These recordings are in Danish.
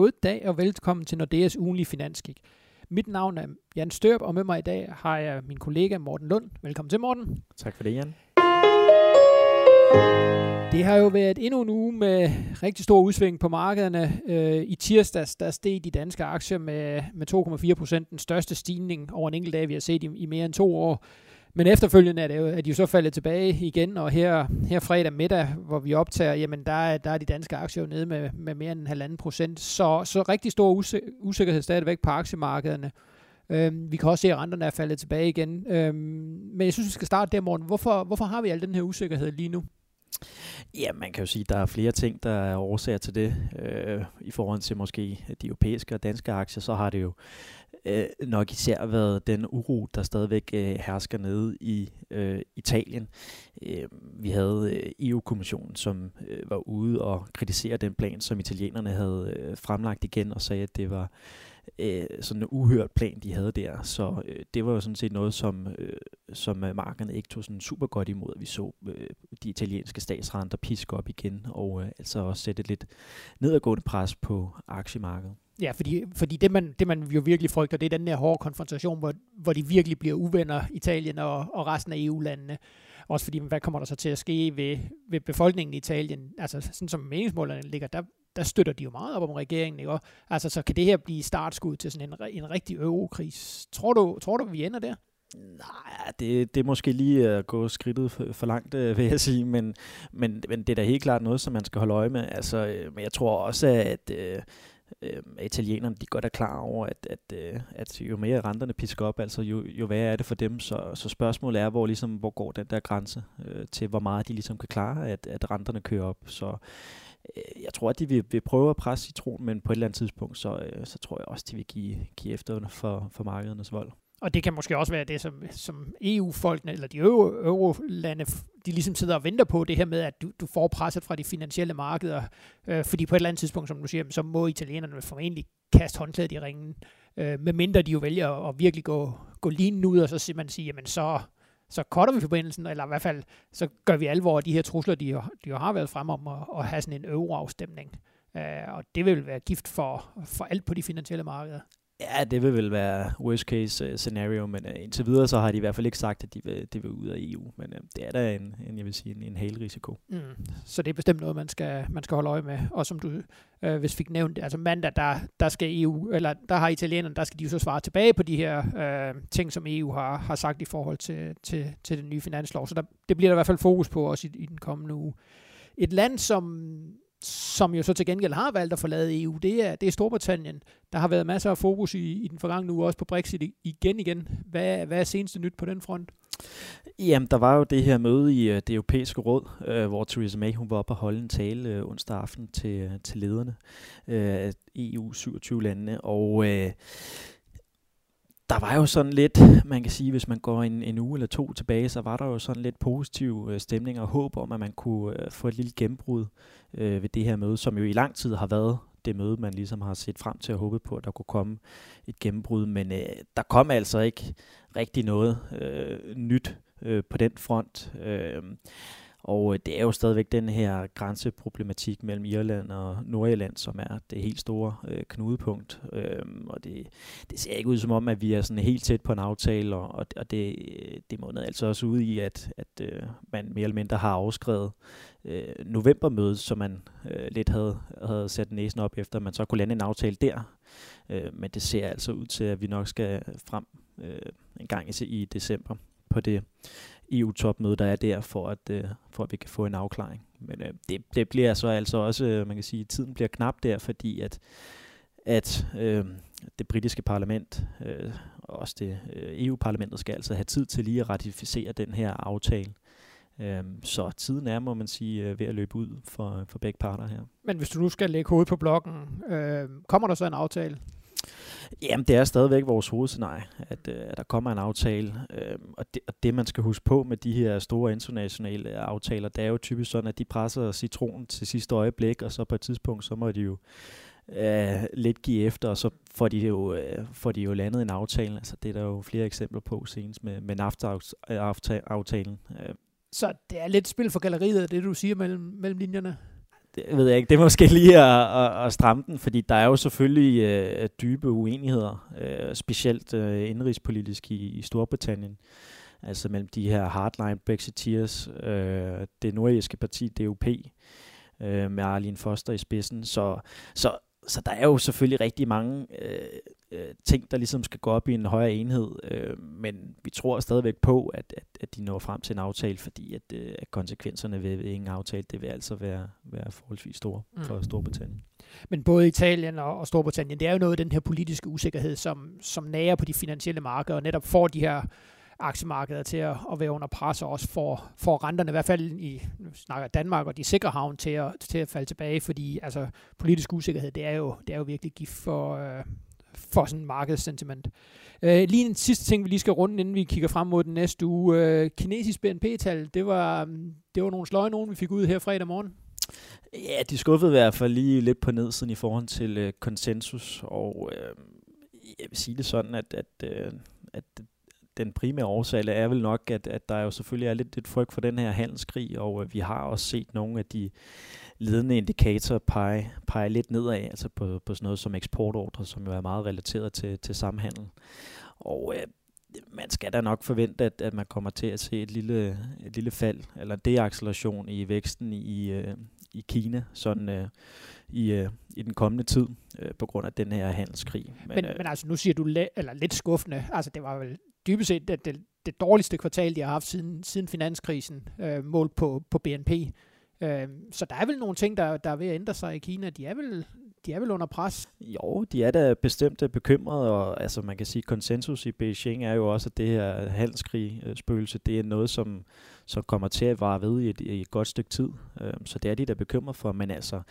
God dag og velkommen til Nordeas ugenlige finanskik. Mit navn er Jan Størp, og med mig i dag har jeg min kollega Morten Lund. Velkommen til, Morten. Tak for det, Jan. Det har jo været endnu en uge med rigtig stor udsving på markederne. Øh, I tirsdags der steg de danske aktier med, med 2,4 procent, den største stigning over en enkelt dag, vi har set i, i mere end to år. Men efterfølgende er, det jo, at de jo så faldet tilbage igen, og her, her fredag middag, hvor vi optager, jamen der er, der er de danske aktier jo nede med, med mere end en halvanden procent. Så, så rigtig stor usikkerhed stadigvæk på aktiemarkederne. Øhm, vi kan også se, at renterne er faldet tilbage igen. Øhm, men jeg synes, vi skal starte der, morgen. Hvorfor, hvorfor har vi al den her usikkerhed lige nu? Ja, man kan jo sige, at der er flere ting, der er årsager til det. Øh, I forhold til måske de europæiske og danske aktier, så har det jo øh, nok især været den uro, der stadigvæk øh, hersker nede i øh, Italien. Øh, vi havde øh, EU-kommissionen, som øh, var ude og kritisere den plan, som italienerne havde øh, fremlagt igen, og sagde, at det var øh, sådan en uhørt plan, de havde der. Så øh, det var jo sådan set noget, som, øh, som øh, markerne ikke tog sådan super godt imod. Vi så øh, de italienske statsrenter piske op igen, og øh, altså også sætte lidt nedadgående pres på aktiemarkedet. Ja, fordi, fordi det, man, det man jo virkelig frygter, det er den der hårde konfrontation, hvor, hvor de virkelig bliver uvenner, Italien og, og resten af EU-landene. Også fordi, hvad kommer der så til at ske ved, ved befolkningen i Italien? Altså sådan som meningsmålerne ligger, der, der støtter de jo meget op om regeringen, ikke? Altså, så kan det her blive startskud til sådan en, en rigtig eurokris. Tror du, tror du, vi ender der? Nej, det, det er måske lige at gå skridtet for, for langt, øh, vil jeg sige, men, men, men det er da helt klart noget, som man skal holde øje med. Altså, øh, men jeg tror også, at øh, øh, italienerne de godt er klar over, at, at, øh, at jo mere renterne pisker op, altså jo, jo værre er det for dem. Så, så spørgsmålet er, hvor, ligesom, hvor går den der grænse øh, til, hvor meget de ligesom kan klare, at, at renterne kører op. Så øh, jeg tror, at de vil, vil prøve at presse citron, men på et eller andet tidspunkt, så, øh, så tror jeg også, at de vil give, give efter for, for markedernes vold. Og det kan måske også være det, som, som EU-folkene, eller de euro-lande, de ligesom sidder og venter på, det her med, at du, du får presset fra de finansielle markeder, øh, fordi på et eller andet tidspunkt, som du siger, så må italienerne formentlig kaste håndklædet i ringen, øh, medmindre de jo vælger at, at virkelig gå, gå linen ud, og så simpelthen man sige, jamen så, så cutter vi forbindelsen, eller i hvert fald, så gør vi alvor af de her trusler, de jo, de jo har været frem om at, at have sådan en euroafstemning. Øh, og det vil være gift for, for alt på de finansielle markeder. Ja, det vil vel være worst case øh, scenario, men øh, indtil videre så har de i hvert fald ikke sagt, at de vil, de vil ud af EU. Men øh, det er da en, en, jeg vil sige, en, en hel risiko. Mm. Så det er bestemt noget, man skal, man skal holde øje med. Og som du øh, hvis fik nævnt, altså mandag, der, der skal EU, eller der har italienerne, der skal de jo så svare tilbage på de her øh, ting, som EU har, har sagt i forhold til, til, til den nye finanslov. Så der, det bliver der i hvert fald fokus på også i, i den kommende uge. Et land, som som jo så til gengæld har valgt at forlade EU, det er, det er Storbritannien. Der har været masser af fokus i, i den forgangne uge, også på Brexit igen igen. Hvad, hvad er seneste nyt på den front? Jamen, der var jo det her møde i uh, det europæiske råd, uh, hvor Theresa May hun var oppe og holde en tale uh, onsdag aften til, uh, til lederne af uh, EU 27 landene, og uh, der var jo sådan lidt, man kan sige, hvis man går en, en uge eller to tilbage, så var der jo sådan lidt positiv øh, stemning og håb om, at man kunne øh, få et lille gennembrud øh, ved det her møde, som jo i lang tid har været det møde, man ligesom har set frem til at håbe på, at der kunne komme et gennembrud. Men øh, der kom altså ikke rigtig noget øh, nyt øh, på den front. Øh, og øh, det er jo stadigvæk den her grænseproblematik mellem Irland og Nordirland, som er det helt store øh, knudepunkt. Øhm, og det, det ser ikke ud som om, at vi er sådan helt tæt på en aftale, og, og det, det måned altså også ud i, at, at øh, man mere eller mindre har afskrevet øh, novembermødet, som man øh, lidt havde, havde sat næsen op efter, at man så kunne lande en aftale der. Øh, men det ser altså ud til, at vi nok skal frem øh, en gang i, i december på det EU-topmøde, der er der, for at, øh, for at vi kan få en afklaring. Men øh, det, det bliver så altså også, øh, man kan sige, tiden bliver knap der, fordi at, at øh, det britiske parlament øh, og også det øh, EU-parlamentet skal altså have tid til lige at ratificere den her aftale. Øh, så tiden er, må man sige, øh, ved at løbe ud for, for begge parter her. Men hvis du nu skal lægge hovedet på blokken, øh, kommer der så en aftale? Jamen, det er stadigvæk vores hovedscenarie, at, øh, at der kommer en aftale. Øhm, og, det, og det, man skal huske på med de her store internationale aftaler, det er jo typisk sådan, at de presser citronen til sidste øjeblik, og så på et tidspunkt, så må de jo øh, lidt give efter, og så får de jo, øh, får de jo landet en aftale. Altså, det er der jo flere eksempler på senest med, med NAFTA-aftalen. Øh, øh. Så det er lidt spil for galleriet, det du siger mellem, mellem linjerne? Det ved jeg ikke. Det er måske lige at, at, at stramme den, fordi der er jo selvfølgelig øh, dybe uenigheder, øh, specielt øh, indrigspolitisk i, i Storbritannien. Altså mellem de her hardline Brexiteers, øh, det nordiske parti DUP, øh, med Arlene Foster i spidsen. Så, så så der er jo selvfølgelig rigtig mange øh, øh, ting, der ligesom skal gå op i en højere enhed, øh, men vi tror stadigvæk på, at, at, at de når frem til en aftale, fordi at, øh, at konsekvenserne ved, ved ingen aftale, det vil altså være, være forholdsvis store mm. for Storbritannien. Men både Italien og, og Storbritannien, det er jo noget af den her politiske usikkerhed, som, som nærer på de finansielle markeder, og netop får de her aktiemarkeder til at, at være under pres, og også får, får renterne, i hvert fald i nu snakker Danmark og de sikre havn, til at, til at falde tilbage, fordi altså, politisk usikkerhed, det er jo, det er jo virkelig gift for, øh, for sådan en markedssentiment. Øh, lige en sidste ting, vi lige skal runde, inden vi kigger frem mod den næste uge. Øh, kinesisk BNP-tal, det var, det var nogle sløje nogen, vi fik ud her fredag morgen. Ja, de skuffede i hvert fald lige lidt på nedsiden i forhold til øh, konsensus, og øh, jeg vil sige det sådan, at, at, øh, at den primære årsag er vel nok, at, at der jo selvfølgelig er lidt, lidt frygt for den her handelskrig, og øh, vi har også set nogle af de ledende indikatorer pege, pege lidt nedad, altså på, på sådan noget som eksportordre, som jo er meget relateret til, til samhandel. Og øh, man skal da nok forvente, at, at man kommer til at se et lille, et lille fald, eller deacceleration i væksten i, øh, i Kina, sådan øh, i, øh, i den kommende tid, øh, på grund af den her handelskrig. Men, men, øh, men altså, nu siger du le- eller lidt skuffende, altså det var vel dybest set det, det, det dårligste kvartal, de har haft siden, siden finanskrisen, øh, målt på, på BNP. Øh, så der er vel nogle ting, der, der er ved at ændre sig i Kina. De er vel, de er vel under pres? Jo, de er da bestemt bekymrede, og altså man kan sige, konsensus i Beijing er jo også, at det her handelskrig-spøgelse, det er noget, som, som kommer til at vare ved i et, i et godt stykke tid. Øhm, så det er de der bekymret for, men altså,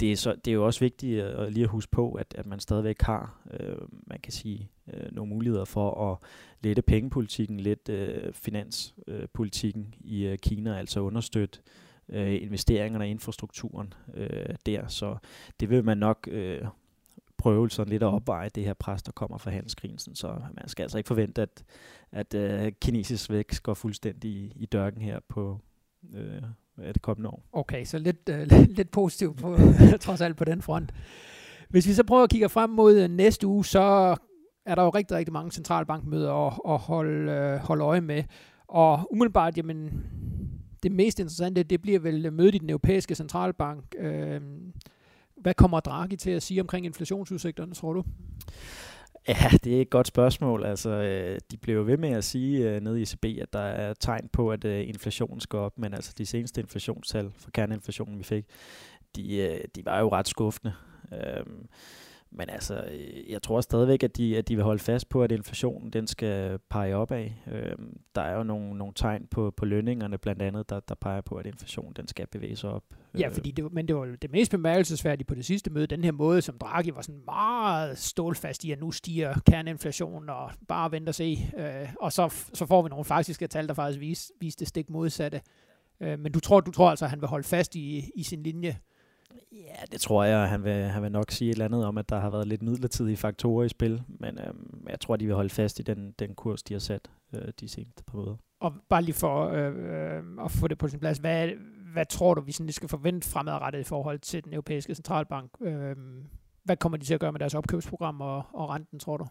det er, så, det er jo også vigtigt øh, at lige at huske på, at, at man stadigvæk har, øh, man kan sige, øh, nogle muligheder for at lette pengepolitikken, lidt øh, finanspolitikken i øh, Kina, altså understøtte øh, øh, investeringerne i infrastrukturen øh, der. Så det vil man nok øh, prøve sådan lidt at opveje det her pres, der kommer fra handelskrigen. Så man skal altså ikke forvente, at, at øh, kinesisk vækst går fuldstændig i, i dørken her på øh, det kommende år. Okay, så lidt, øh, lidt positivt på, trods alt på den front. Hvis vi så prøver at kigge frem mod øh, næste uge, så er der jo rigtig, rigtig mange centralbankmøder at, at holde, øh, holde øje med. Og umiddelbart, jamen, det mest interessante, det bliver vel mødet i den europæiske centralbank. Øh, hvad kommer Draghi til at sige omkring inflationsudsigterne, tror du? Ja, det er et godt spørgsmål. Altså, øh, de blev ved med at sige øh, nede i ECB, at der er tegn på, at øh, inflationen skal op, men altså de seneste inflationstal for kerneinflationen, vi fik, de, de var jo ret skuffende. Øh, men altså, øh, jeg tror stadigvæk, at de, at de vil holde fast på, at inflationen den skal pege opad. Øh, der er jo nogle, nogle tegn på, på lønningerne blandt andet, der, der peger på, at inflationen den skal bevæge sig op. Ja, fordi det, men det var det mest bemærkelsesværdige på det sidste møde, den her måde, som Draghi var sådan meget stålfast i, at nu stiger kerneinflationen og bare venter og se. Øh, og så, så får vi nogle faktiske tal, der faktisk viste vis det stik modsatte. Øh, men du tror, du tror altså, at han vil holde fast i, i sin linje Ja, det tror jeg. Han vil, han vil nok sige et eller andet om, at der har været lidt midlertidige faktorer i spil, men øhm, jeg tror, de vil holde fast i den, den kurs, de har sat øh, de seneste par måder. Og bare lige for øh, øh, at få det på sin plads, hvad, hvad tror du, vi sådan, skal forvente fremadrettet i forhold til den europæiske centralbank? Øh, hvad kommer de til at gøre med deres opkøbsprogram og, og renten, tror du?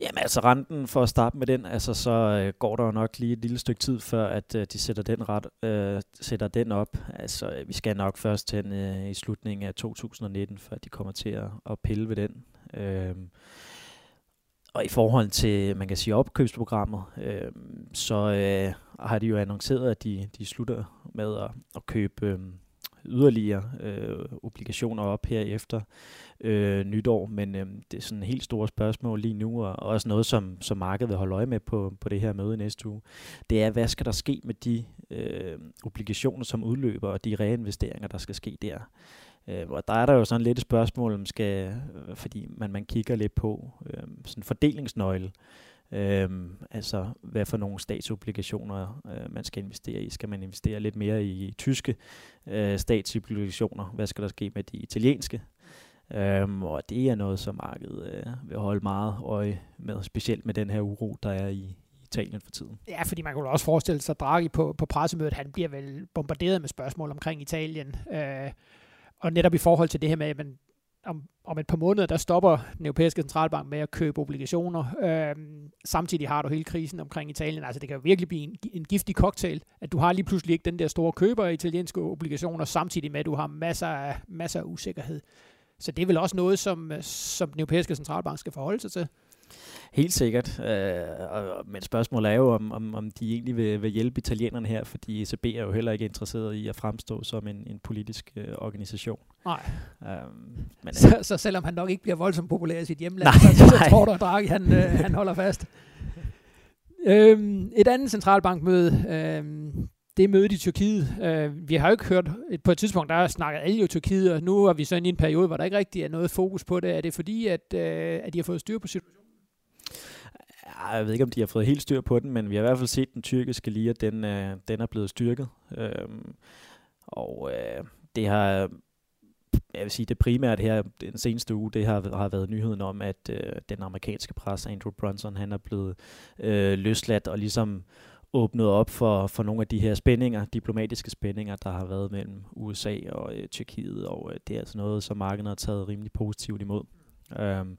Jamen altså renten, for at starte med den, altså så øh, går der jo nok lige et lille stykke tid, før at øh, de sætter den, ret, øh, sætter den op. Altså øh, vi skal nok først hen øh, i slutningen af 2019, før de kommer til at, at pille ved den. Øh, og i forhold til, man kan sige, opkøbsprogrammet, øh, så øh, har de jo annonceret, at de, de slutter med at, at købe øh, yderligere øh, obligationer op her efter øh, nytår, men øh, det er sådan et helt stort spørgsmål lige nu, og også noget, som, som markedet vil holde øje med på, på det her møde næste uge. Det er, hvad skal der ske med de øh, obligationer, som udløber, og de reinvesteringer, der skal ske der. Øh, og der er der jo sådan lidt et spørgsmål, om skal, øh, fordi man, man kigger lidt på øh, sådan fordelingsnøgle, Øhm, altså, hvad for nogle statsobligationer øh, man skal investere i. Skal man investere lidt mere i tyske øh, statsobligationer? Hvad skal der ske med de italienske? Øhm, og det er noget, som markedet øh, vil holde meget øje med, specielt med den her uro, der er i, Italien for tiden. Ja, fordi man kunne også forestille sig, at Draghi på, på pressemødet, han bliver vel bombarderet med spørgsmål omkring Italien. Øh, og netop i forhold til det her med, at man om, om et par måneder, der stopper den europæiske centralbank med at købe obligationer. Øhm, samtidig har du hele krisen omkring Italien. Altså det kan jo virkelig blive en, en giftig cocktail, at du har lige pludselig ikke den der store køber af italienske obligationer, samtidig med at du har masser af, masser af usikkerhed. Så det er vel også noget, som, som den europæiske centralbank skal forholde sig til. Helt sikkert. Øh, og, men spørgsmålet er jo, om, om, om de egentlig vil, vil hjælpe italienerne her, fordi ECB er jo heller ikke interesseret i at fremstå som en, en politisk øh, organisation. Nej. Øhm, men, så, så selvom han nok ikke bliver voldsomt populær i sit hjemland, nej, så, så tror du, at Draghi han, øh, han holder fast. Øhm, et andet centralbankmøde, øhm, det er mødet i Tyrkiet. Øh, vi har jo ikke hørt, på et tidspunkt, der har snakket alle jo Tyrkiet, og nu er vi så inde i en periode, hvor der ikke rigtig er noget fokus på det. Er det fordi, at, øh, at de har fået styr på situationen? Jeg ved ikke, om de har fået helt styr på den, men vi har i hvert fald set den tyrkiske lige, den, øh, den er blevet styrket. Øhm, og øh, det har, jeg vil sige, det primært her den seneste uge, det har, har været nyheden om, at øh, den amerikanske pres, Andrew Brunson, han er blevet øh, løsladt og ligesom åbnet op for, for nogle af de her spændinger, diplomatiske spændinger, der har været mellem USA og øh, Tyrkiet, og øh, det er altså noget, som markedet har taget rimelig positivt imod. Øhm,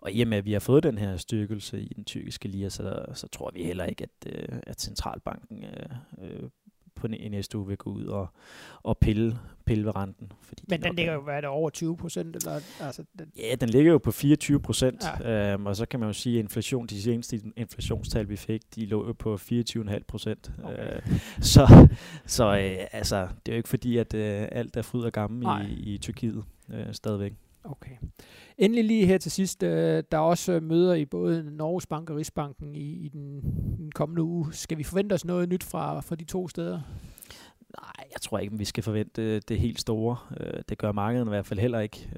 og i og med, at vi har fået den her styrkelse i den tyrkiske lira, så, så tror vi heller ikke, at, øh, at centralbanken øh, øh på næste uge vil gå ud og, og pille, pille ved renten. Fordi Men den ligger jo, hvad er det, over 20 procent? Eller, altså, den... Ja, den ligger jo på 24 procent, ja. øhm, og så kan man jo sige, at inflation, de seneste inflationstal, vi fik, de lå jo på 24,5 procent. Okay. Øh, så så øh, altså, det er jo ikke fordi, at øh, alt er fryd og gammel i, i Tyrkiet øh, stadigvæk. Okay. Endelig lige her til sidst, øh, der er også øh, møder i både Norges Bank og Rigsbanken i, i den, den kommende uge. Skal vi forvente os noget nyt fra, fra de to steder? Nej, jeg tror ikke, vi skal forvente øh, det helt store. Øh, det gør markedet i hvert fald heller ikke.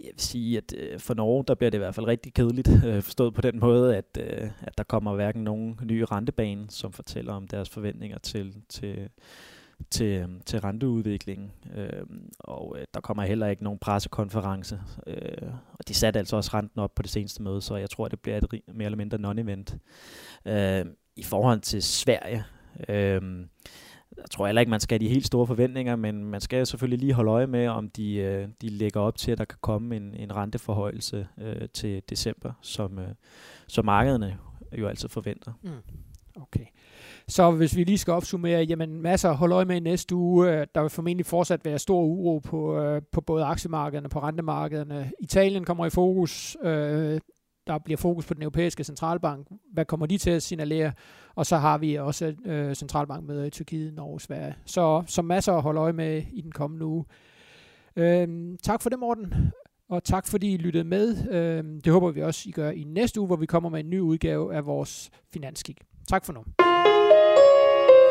Jeg vil sige, at for Norge, der bliver det i hvert fald rigtig kedeligt, forstået på den måde, at, at der kommer hverken nogen nye rentebane, som fortæller om deres forventninger til, til, til, øhm, til renteudviklingen, øh, og øh, der kommer heller ikke nogen pressekonference, øh, og de satte altså også renten op på det seneste møde, så jeg tror, det bliver et mere eller mindre non-event. Øh, I forhold til Sverige, øh, jeg tror heller ikke, man skal have de helt store forventninger, men man skal selvfølgelig lige holde øje med, om de, øh, de lægger op til, at der kan komme en, en renteforhøjelse øh, til december, som, øh, som markederne jo altid forventer. Mm. Okay. Så hvis vi lige skal opsummere, jamen masser at holde øje med i næste uge. Øh, der vil formentlig fortsat være stor uro på, øh, på både aktiemarkederne og på rentemarkederne. Italien kommer i fokus. Øh, der bliver fokus på den europæiske centralbank. Hvad kommer de til at signalere? Og så har vi også øh, i Tyrkiet, Norge og Sverige. Så, så masser at holde øje med i den kommende uge. Øh, tak for det, Morten. Og tak fordi I lyttede med. Øh, det håber vi også, I gør i næste uge, hvor vi kommer med en ny udgave af vores finanskig. Tak for nu.